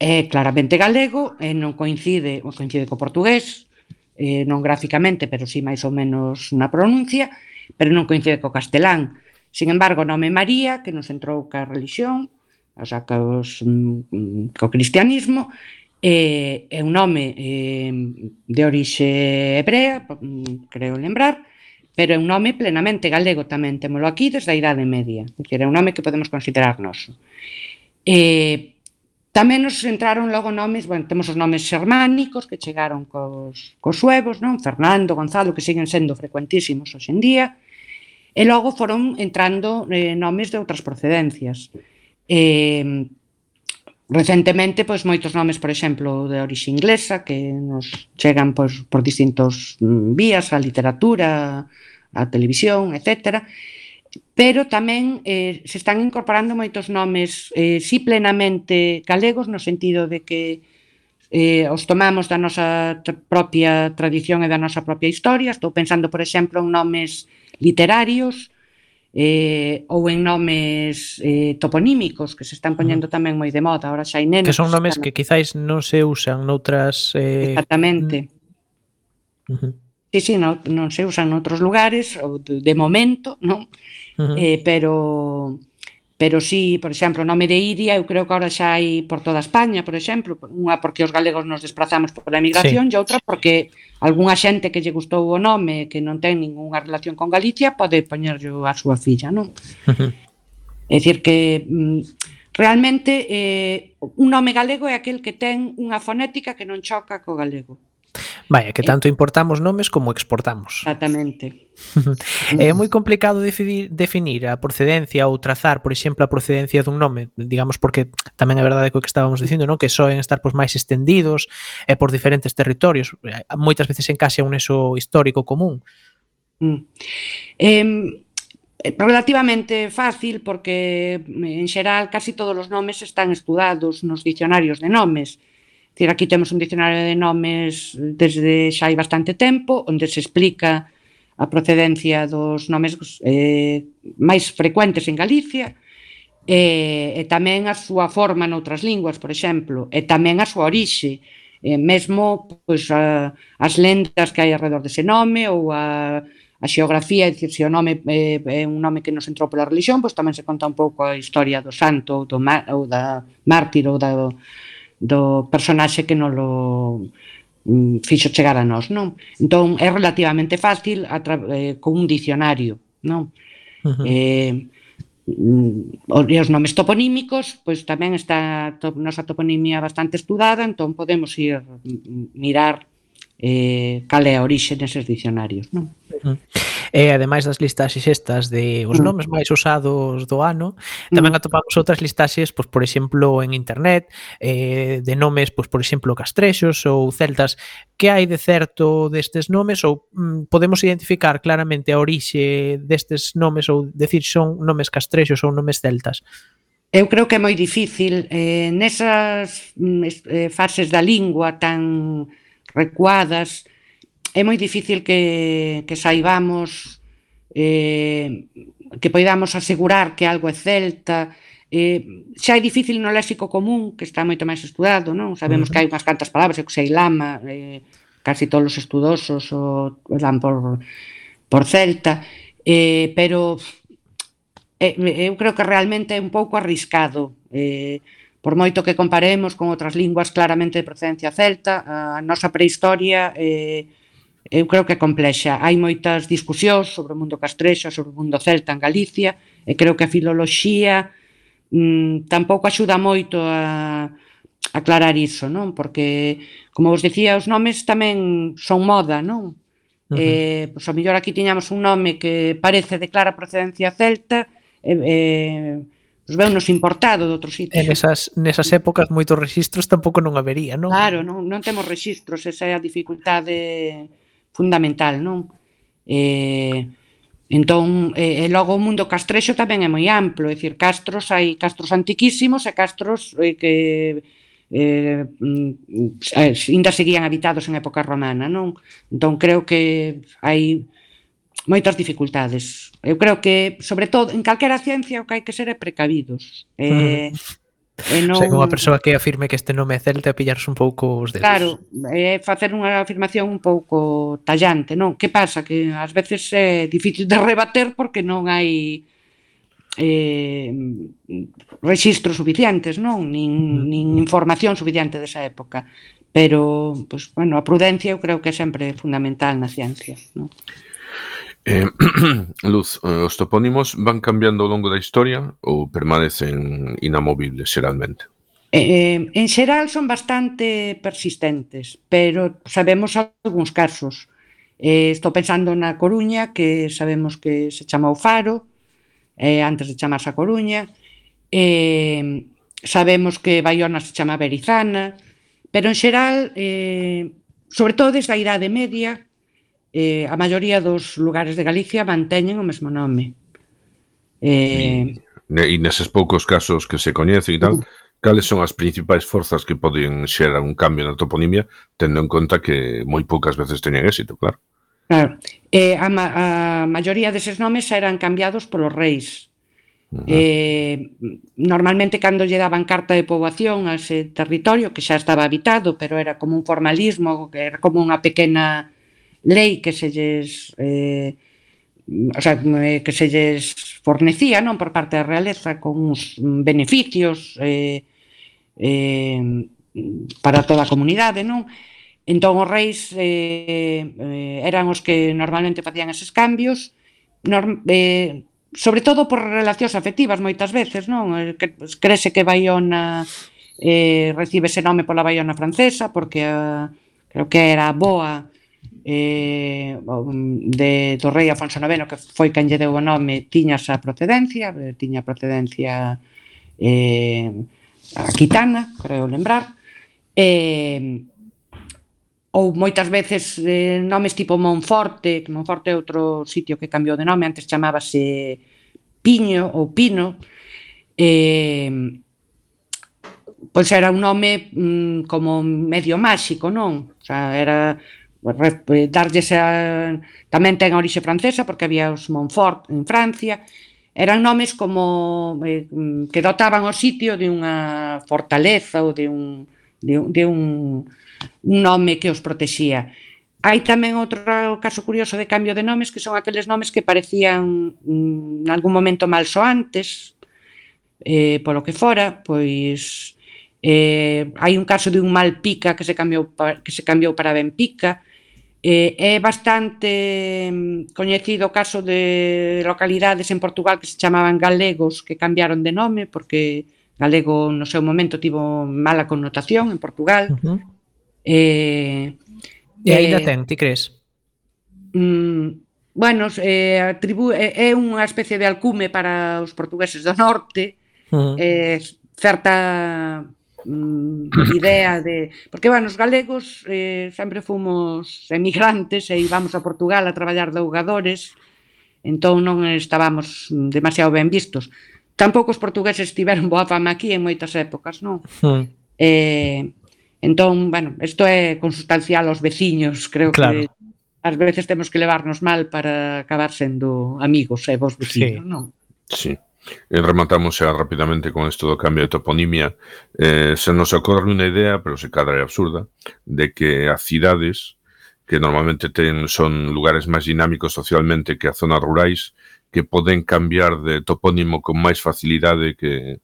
é claramente galego e non coincide, ou coincide co portugués, eh, non gráficamente, pero sí máis ou menos na pronuncia, pero non coincide co castelán. Sin embargo, o nome María, que nos entrou ca religión, o sea, ca os, mm, co cristianismo, eh, é un nome eh, de orixe hebrea, mm, creo lembrar, pero é un nome plenamente galego tamén, témolo aquí desde a Idade Media, que era un nome que podemos considerar noso. Eh, tamén nos entraron logo nomes, bueno, temos os nomes xermánicos que chegaron cos, cos suevos, non? Fernando, Gonzalo, que siguen sendo frecuentísimos hoxe en día, e logo foron entrando eh, nomes de outras procedencias. Eh, recentemente pois moitos nomes, por exemplo, de orixe inglesa que nos chegan pois por distintos mm, vías, a literatura, a televisión, etcétera pero tamén eh, se están incorporando moitos nomes eh, si plenamente galegos no sentido de que eh, os tomamos da nosa tra propia tradición e da nosa propia historia. Estou pensando, por exemplo, en nomes literarios eh, ou en nomes eh, toponímicos que se están poñendo tamén moi de moda, ahora xa hai nenos. Que son nomes que, están... que quizáis non se usan noutras... Eh... Exactamente. Uh -huh. Sí, sí, non, non se usan noutros lugares, ou de, de momento, non? Uh -huh. eh, pero pero sí, por exemplo, o nome de Iria, eu creo que ahora xa hai por toda España, por exemplo, unha porque os galegos nos desplazamos pola emigración sí. e outra porque algunha xente que lle gustou o nome que non ten ningunha relación con Galicia pode poñerllo a súa filla, non? Uh. É dicir que mm, realmente eh, un nome galego é aquel que ten unha fonética que non choca co galego. Vaya, que eh. tanto importamos nomes como exportamos. Exactamente. é moi complicado decidir, definir a procedencia ou trazar, por exemplo, a procedencia dun nome, digamos porque tamén é verdade co que estábamos dicindo, non? que soen estar pois, máis estendidos e por diferentes territorios, moitas veces en case un eso histórico común. Mm. Eh, relativamente fácil porque en xeral casi todos os nomes están estudados nos dicionarios de nomes. Dicir, aquí temos un dicionario de nomes desde xa hai bastante tempo, onde se explica a procedencia dos nomes eh, máis frecuentes en Galicia, e, e tamén a súa forma noutras linguas, por exemplo, e tamén a súa orixe, e mesmo pois, a, as lendas que hai alrededor dese nome ou a, a xeografía, é dicir, se o nome é, é un nome que nos entrou pola religión, pois tamén se conta un pouco a historia do santo ou, do, ou da mártir ou da, do personaxe que non lo mm, fixo chegar a nós, non? Entón, é relativamente fácil a eh, con un dicionario, non? Uh -huh. eh, mm, e os nomes toponímicos, pois tamén está a nosa toponimia bastante estudada, entón podemos ir mm, mirar eh, cal é a orixe neses dicionarios, non? Uh -huh. E ademais das listaxes estas de os nomes máis usados do ano, tamén atopamos outras listaxes, pois por exemplo, en internet, eh, de nomes, pois por exemplo, castrexos ou celtas, que hai de certo destes nomes? Ou mm, podemos identificar claramente a orixe destes nomes ou decir son nomes castrexos ou nomes celtas? Eu creo que é moi difícil eh, nesas mm, eh, fases da lingua tan recuadas é moi difícil que, que saibamos eh, que poidamos asegurar que algo é celta. Eh, xa é difícil no léxico común que está moito máis estudado non? Sabemos uh -huh. que hai unhas cantas palabras que sei lama eh, casi todos os estudosos o dan por, por celta. Eh, pero eh, eu creo que realmente é un pouco arriscado eh, por moito que comparemos con outras linguas claramente de procedencia celta a nosa prehistoria eh, eu creo que é complexa. Hai moitas discusións sobre o mundo castrexo, sobre o mundo celta en Galicia, e creo que a filoloxía mm, tampouco axuda moito a, aclarar iso, non? Porque, como vos dicía, os nomes tamén son moda, non? Uh -huh. Eh, pois a mellor aquí tiñamos un nome que parece de clara procedencia celta, e, eh, eh, pois veunos importado de outros sitios. En esas, nesas épocas moitos registros tampouco non habería, non? Claro, non, non temos registros, esa é a dificultade fundamental, non? Eh, entón, eh, e logo o mundo castrexo tamén é moi amplo, é dicir, castros hai castros antiquísimos e castros eh, que eh, mm, ainda seguían habitados en época romana, non? Entón creo que hai moitas dificultades. Eu creo que, sobre todo, en calquera ciencia o que hai que ser é precavidos. Eh. E non... O sea, unha persoa que afirme que este nome é celta pillarse un pouco os dedos. Claro, é eh, facer unha afirmación un pouco tallante, non? Que pasa? Que ás veces é difícil de rebater porque non hai eh, registros suficientes, non? Nin, nin información suficiente desa época. Pero, pues, bueno, a prudencia eu creo que é sempre fundamental na ciencia, non? Eh, Luz, eh, os topónimos van cambiando ao longo da historia ou permanecen inamovibles xeralmente? Eh, eh, en xeral son bastante persistentes, pero sabemos algúns casos. Eh, estou pensando na Coruña, que sabemos que se chamou Faro, eh, antes de chamarse a Coruña. Eh, sabemos que Bayona se chama Berizana, pero en xeral, eh, sobre todo desde a Idade Media, eh, a maioría dos lugares de Galicia manteñen o mesmo nome. Eh, e, e neses poucos casos que se coñece e tal, uh, cales son as principais forzas que poden xerar un cambio na toponimia tendo en conta que moi poucas veces teñen éxito, claro. Claro. Eh, a, ma a maioría deses nomes eran cambiados polos reis. Uh -huh. eh, normalmente cando lle daban carta de poboación a ese territorio que xa estaba habitado pero era como un formalismo que era como unha pequena lei que se lles eh, o sea, eh, que se lles fornecía non por parte da realeza con uns beneficios eh, eh, para toda a comunidade, non? Entón os reis eh, eh, eran os que normalmente facían eses cambios, norm, eh, sobre todo por relacións afectivas moitas veces, non? Eh, que, crese que Baiona eh, recibe ese nome pola Baiona francesa, porque eh, creo que era boa eh, de do rei Afonso IX, que foi quen lle deu o nome tiña esa procedencia tiña procedencia eh, aquitana creo lembrar eh, ou moitas veces eh, nomes tipo Monforte que Monforte é outro sitio que cambiou de nome antes chamábase Piño ou Pino eh, pois era un nome mm, como medio máxico, non? O sea, era Eh, darlles a, tamén ten a orixe francesa porque había os Montfort en Francia eran nomes como eh, que dotaban o sitio de unha fortaleza ou de un, de, de un, un nome que os protexía. Hai tamén outro caso curioso de cambio de nomes que son aqueles nomes que parecían mm, en algún momento malsoantes eh, polo que fora, pois eh, hai un caso de un Malpica que se cambiou que se cambiou para Benpica, Eh, é bastante mm, coñecido o caso de localidades en Portugal que se chamaban galegos que cambiaron de nome porque galego no seu momento tivo mala connotación en Portugal. Uh -huh. eh, e aínda eh, ten, ti crees? Mm, bueno, eh, atribu é, é unha especie de alcume para os portugueses do norte. Uh -huh. eh, certa mm, idea de... Porque, bueno, os galegos eh, sempre fomos emigrantes e íbamos a Portugal a traballar de ugadores, entón non estábamos demasiado ben vistos. Tampouco os portugueses tiveron boa fama aquí en moitas épocas, non? Hmm. Eh, entón, bueno, isto é consustancial aos veciños, creo claro. que ás veces temos que levarnos mal para acabar sendo amigos e eh, vos vecinos, sí. non? Sí. E rematamos xa rapidamente con isto do cambio de toponimia. Eh, se nos ocorre unha idea, pero se cadra é absurda, de que as cidades que normalmente ten son lugares máis dinámicos socialmente que as zonas rurais, que poden cambiar de topónimo con máis facilidade que,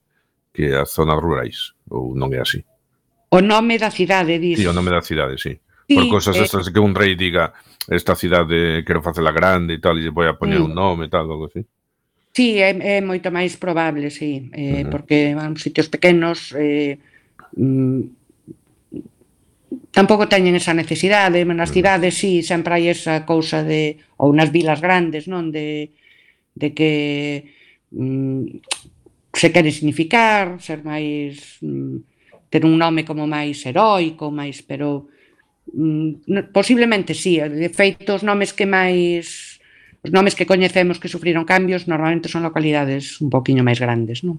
que as zonas rurais, ou non é así? O nome da cidade, dis. Sí, o nome da cidade, sí. sí Por cosas eh... estas que un rei diga esta cidade quero facela grande e tal, e lle vou a poñer mm. un nome e tal, algo así. Sí, é, é moito máis probable, sí, eh, uh -huh. porque van sitios pequenos eh, mm, tampouco teñen esa necesidade, nas uh -huh. cidades sí, sempre hai esa cousa de ou nas vilas grandes, non, de de que mm, se quere significar, ser máis mm, ter un nome como máis heroico, máis, pero mm, posiblemente sí, de feito os nomes que máis Os nomes que coñecemos que sufriron cambios normalmente son localidades un poquinho máis grandes, non?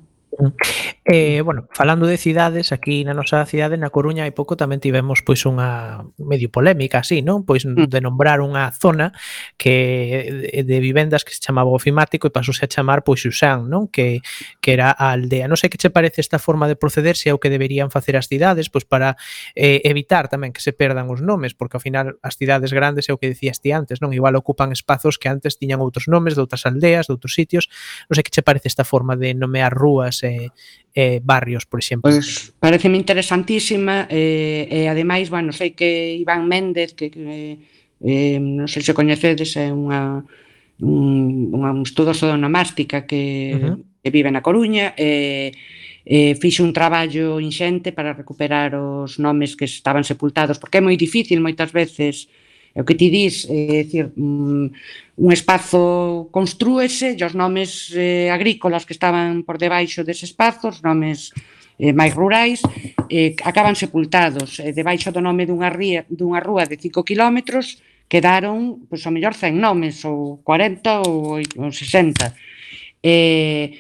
Eh, bueno, falando de cidades, aquí na nosa cidade, na Coruña, hai pouco tamén tivemos pois unha medio polémica así, non? Pois mm. de nombrar unha zona que de vivendas que se chamaba ofimático e pasouse a chamar pois Xusán, non? Que, que era a aldea. Non sei que che parece esta forma de proceder se é o que deberían facer as cidades pois para eh, evitar tamén que se perdan os nomes, porque ao final as cidades grandes é o que decías ti antes, non? Igual ocupan espazos que antes tiñan outros nomes de outras aldeas, de outros sitios. Non sei que che parece esta forma de nomear rúas eh, e barrios, por exemplo. Pois pareceme interesantísima eh, e ademais, bueno, sei que Iván Méndez que, que eh, non sei se coñecedes é unha un, un estudoso de onomástica que, uh -huh. que vive na Coruña e eh, eh, fixe un traballo inxente para recuperar os nomes que estaban sepultados, porque é moi difícil moitas veces eh, É o que ti dis, é, é dicir, mm, un espazo construese e os nomes eh, agrícolas que estaban por debaixo dese espazo, os nomes eh, máis rurais, eh, acaban sepultados. Eh, debaixo do nome dunha, ría, dunha rúa de 5 kilómetros quedaron, pois, ao mellor 100 nomes, ou 40 ou, ou 60. Eh,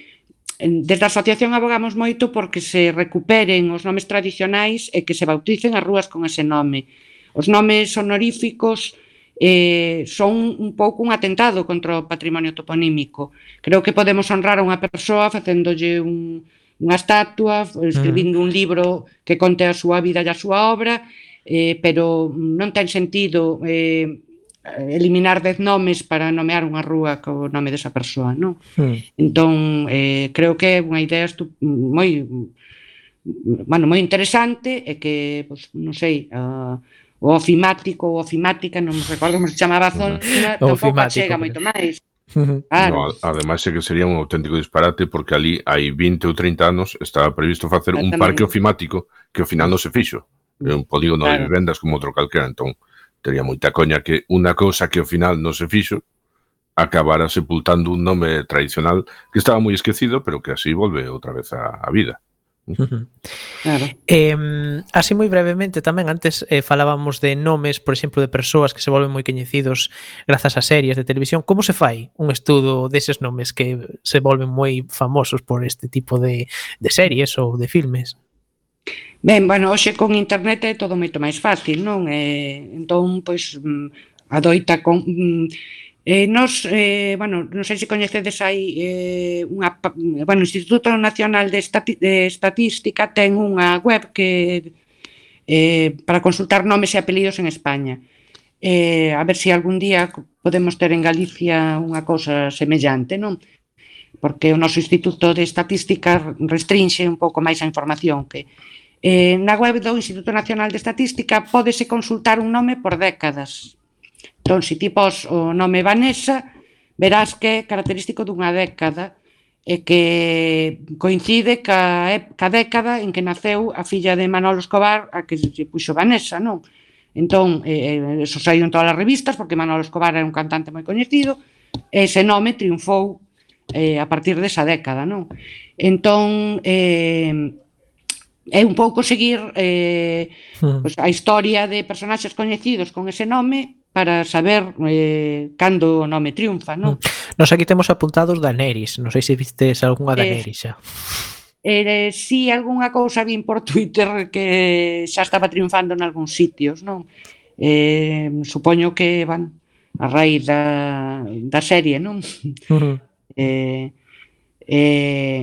desde a asociación abogamos moito porque se recuperen os nomes tradicionais e que se bauticen as rúas con ese nome Os nomes honoríficos eh, son un pouco un atentado contra o patrimonio toponímico. Creo que podemos honrar a unha persoa facéndolle un, unha estatua, escribindo uh -huh. un libro que conte a súa vida e a súa obra, eh, pero non ten sentido eh, eliminar dez nomes para nomear unha rúa co nome desa persoa, non? Mm. Entón, eh, creo que é unha idea moi bueno, moi interesante e que, pues, non sei, a, uh, o ofimático ou ofimática, non me recordo como se chamaba a zona, tampouco chega moito máis. Claro. No, ademais é que sería un auténtico disparate porque ali hai 20 ou 30 anos estaba previsto facer un parque ofimático que ao final non se fixo. É un polígono claro. de vivendas como outro calquera, entón tería moita coña que unha cousa que ao final non se fixo acabara sepultando un nome tradicional que estaba moi esquecido, pero que así volve outra vez á vida. Claro. Eh, así moi brevemente tamén antes eh, falábamos de nomes, por exemplo, de persoas que se volven moi coñecidos grazas a series de televisión. Como se fai un estudo deses nomes que se volven moi famosos por este tipo de, de series ou de filmes? Ben, bueno, hoxe con internet é todo moito máis fácil, non? Eh, entón, pois, mm, adoita con mm, Eh, nos, eh, bueno, non sei se coñecedes aí eh, unha, bueno, o Instituto Nacional de, Estati de Estatística ten unha web que eh, para consultar nomes e apelidos en España. Eh, a ver se si algún día podemos ter en Galicia unha cousa semellante, non? Porque o noso Instituto de Estatística restringe un pouco máis a información que eh, na web do Instituto Nacional de Estatística pódese consultar un nome por décadas, Entón, se ti pos o nome Vanessa, verás que é característico dunha década e que coincide ca, ca década en que naceu a filla de Manolo Escobar, a que se puxo Vanessa, non? Entón, eh, eso saiu en todas as revistas, porque Manolo Escobar era un cantante moi coñecido, e ese nome triunfou eh, a partir desa década, non? Entón, eh, é un pouco seguir eh, pues, a historia de personaxes coñecidos con ese nome para saber eh, cando o nome triunfa, non? Mm. Nos aquí temos apuntados Daenerys, non sei se vistes algunha eh, Daenerys xa. Eh, eh, si algunha cousa vin por Twitter que xa estaba triunfando en algúns sitios, non? Eh, supoño que van a raíz da, da serie, non? Uh -huh. eh, eh,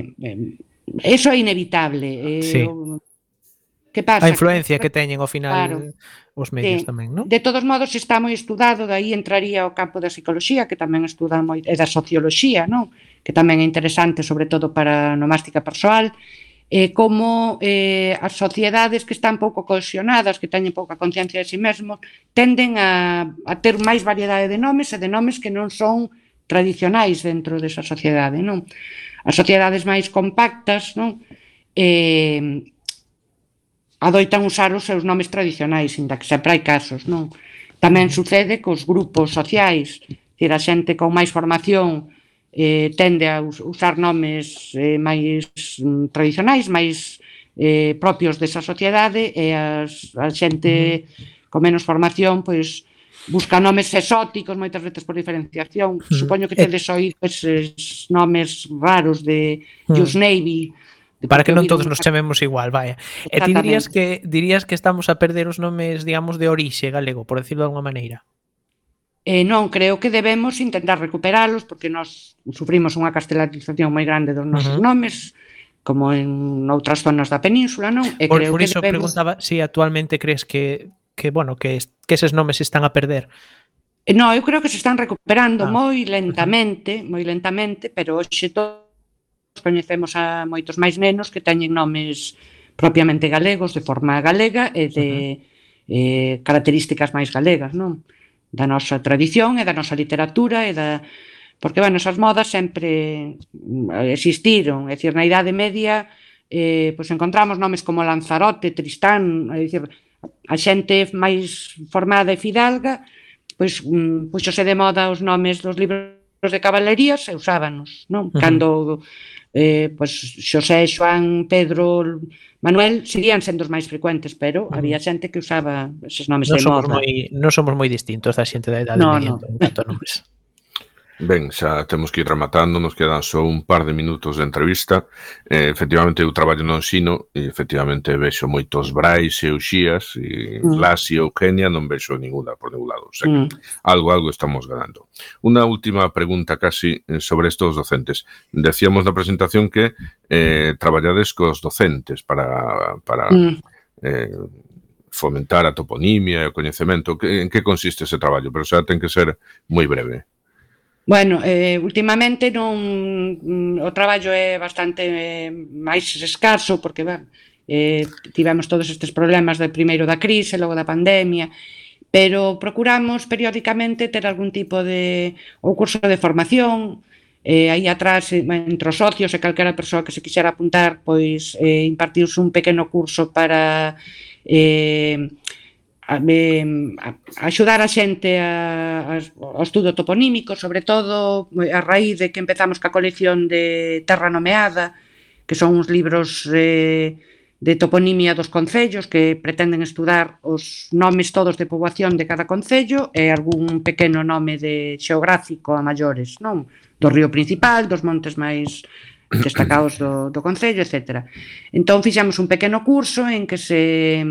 eso é inevitable. Eh, sí. O, que pasa? A influencia que, que teñen ao final. Claro os medios sí. tamén, non? De todos modos está moi estudado, daí entraría o campo da psicoloxía, que tamén estuda moi, e da socioloxía, non? Que tamén é interesante, sobre todo para a nomástica persoal, eh, como eh, as sociedades que están pouco cohesionadas, que teñen pouca conciencia de si sí mesmos, tenden a, a ter máis variedade de nomes e de nomes que non son tradicionais dentro desa sociedade, non? As sociedades máis compactas, non? Eh, adoitan usar os seus nomes tradicionais, inda que sempre hai casos, non? Tamén sucede cos grupos sociais, que a xente con máis formación eh, tende a usar nomes eh, máis mm, tradicionais, máis eh, propios desa sociedade e as, a xente con menos formación pois busca nomes exóticos moitas veces por diferenciación. Mm. Supoño que tedes oído eses nomes raros de Just Navy, Para que non todos nos chamemos igual, vaya. E ti dirías que dirías que estamos a perder os nomes, digamos, de orixe galego, por decirlo de alguma maneira. Eh, non, creo que debemos intentar recuperalos porque nós sufrimos unha castelanización moi grande dos nosos uh -huh. nomes, como en outras zonas da península, non? E por, creo por iso que debemos... preguntaba se si actualmente crees que que bueno, que, que eses nomes se están a perder. Eh, no, eu creo que se están recuperando ah. moi lentamente, moi lentamente, pero hoxe todo coñecemos a moitos máis nenos que teñen nomes propiamente galegos, de forma galega e de uh -huh. eh, características máis galegas, non? Da nosa tradición e da nosa literatura e da... Porque, bueno, esas modas sempre existiron. É dicir, na Idade Media eh, pois encontramos nomes como Lanzarote, Tristán, é dicir, a xente máis formada e fidalga, pois um, puxose de moda os nomes dos libros de caballerías e usábanos, non? Uh -huh. Cando eh, pues, Xosé, Xoán, Pedro, Manuel seguían sendo os máis frecuentes, pero uh -huh. había xente que usaba eses nomes non de moda. Moi, non somos moi distintos da xente da idade no, media, no. tanto nomes. Ben, xa temos que ir rematando, nos quedan só un par de minutos de entrevista. Eh, efectivamente, eu traballo no ensino e efectivamente vexo moitos Brais e Uxías e mm. Blas e Eugenia non vexo ninguna por ningún lado. O sea, mm. Algo, algo estamos ganando. Unha última pregunta casi eh, sobre estos docentes. Decíamos na presentación que eh, traballades cos docentes para, para mm. eh, fomentar a toponimia e o coñecemento. Que, en que consiste ese traballo? Pero xa ten que ser moi breve. Bueno, eh, últimamente non mm, o traballo é bastante eh, máis escaso porque ben, eh, tivemos todos estes problemas de primeiro da crise, logo da pandemia, pero procuramos periódicamente ter algún tipo de ou curso de formación, eh, aí atrás eh, entre os socios e calquera persoa que se quixera apuntar, pois eh, impartiuse un pequeno curso para eh, a, me, a, a axudar a xente a, a, ao estudo toponímico, sobre todo a raíz de que empezamos ca colección de Terra Nomeada, que son uns libros eh, de toponimia dos concellos que pretenden estudar os nomes todos de poboación de cada concello e algún pequeno nome de xeográfico a maiores, non? Do río principal, dos montes máis destacados do, do concello, etc. Entón fixamos un pequeno curso en que se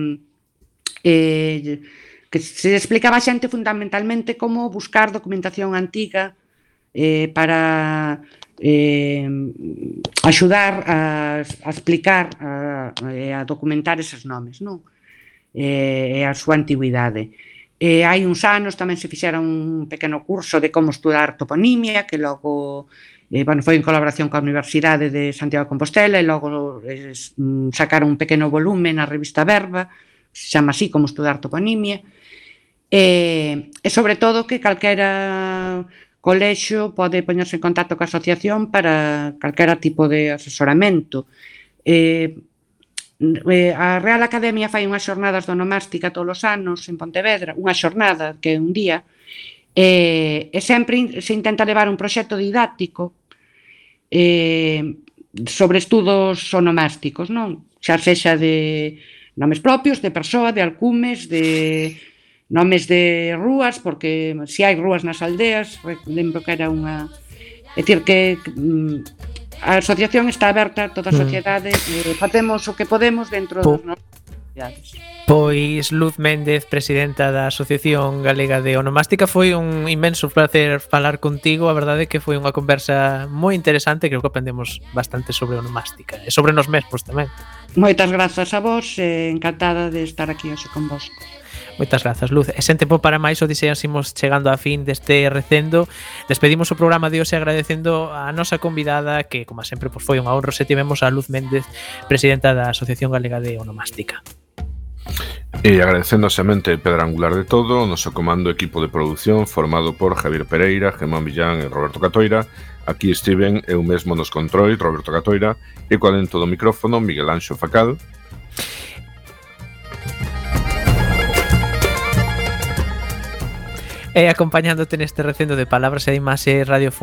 eh, que se explicaba a xente fundamentalmente como buscar documentación antiga eh, para eh, axudar a, a explicar, a, eh, a documentar eses nomes, non? Eh, e a súa antigüidade. Eh, hai uns anos tamén se fixera un pequeno curso de como estudar toponimia, que logo eh, bueno, foi en colaboración coa Universidade de Santiago de Compostela e logo eh, sacaron un pequeno volumen na revista Verba, se chama así como estudar toponimia, e, e sobre todo que calquera colexo pode poñerse en contacto coa asociación para calquera tipo de asesoramento. Eh, a Real Academia fai unhas xornadas de onomástica todos os anos en Pontevedra, unha xornada que é un día, eh, e sempre se intenta levar un proxecto didáctico eh, sobre estudos onomásticos, non? Xa sexa de nomes propios de persoa, de alcumes, de nomes de rúas, porque se hai rúas nas aldeas, lembro que era unha... É dicir, que mm, a asociación está aberta, toda a sociedade, mm. e eh, facemos o que podemos dentro po, dos nosos Pois Luz Méndez, presidenta da Asociación Galega de Onomástica, foi un inmenso placer falar contigo. A verdade é que foi unha conversa moi interesante, creo que aprendemos bastante sobre onomástica e sobre nos mesmos tamén. Moitas grazas a vos, eh, encantada de estar aquí hoxe con vos. Moitas grazas, Luz. E sen tempo para máis, o odiseasimos chegando a fin deste recendo. Despedimos o programa de hoxe agradecendo a nosa convidada, que, como sempre, pois foi unha honra se tivemos a Luz Méndez, presidenta da Asociación Galega de Onomástica. E agradecendo a semente pedra angular de todo, o noso comando equipo de produción formado por Javier Pereira, Gemán Villán e Roberto Catoira, aquí estiven eu mesmo nos control, Roberto Catoira, e co alento do micrófono Miguel Anxo Facal. E acompañándote neste recendo de palabras e imaxe radiofónicas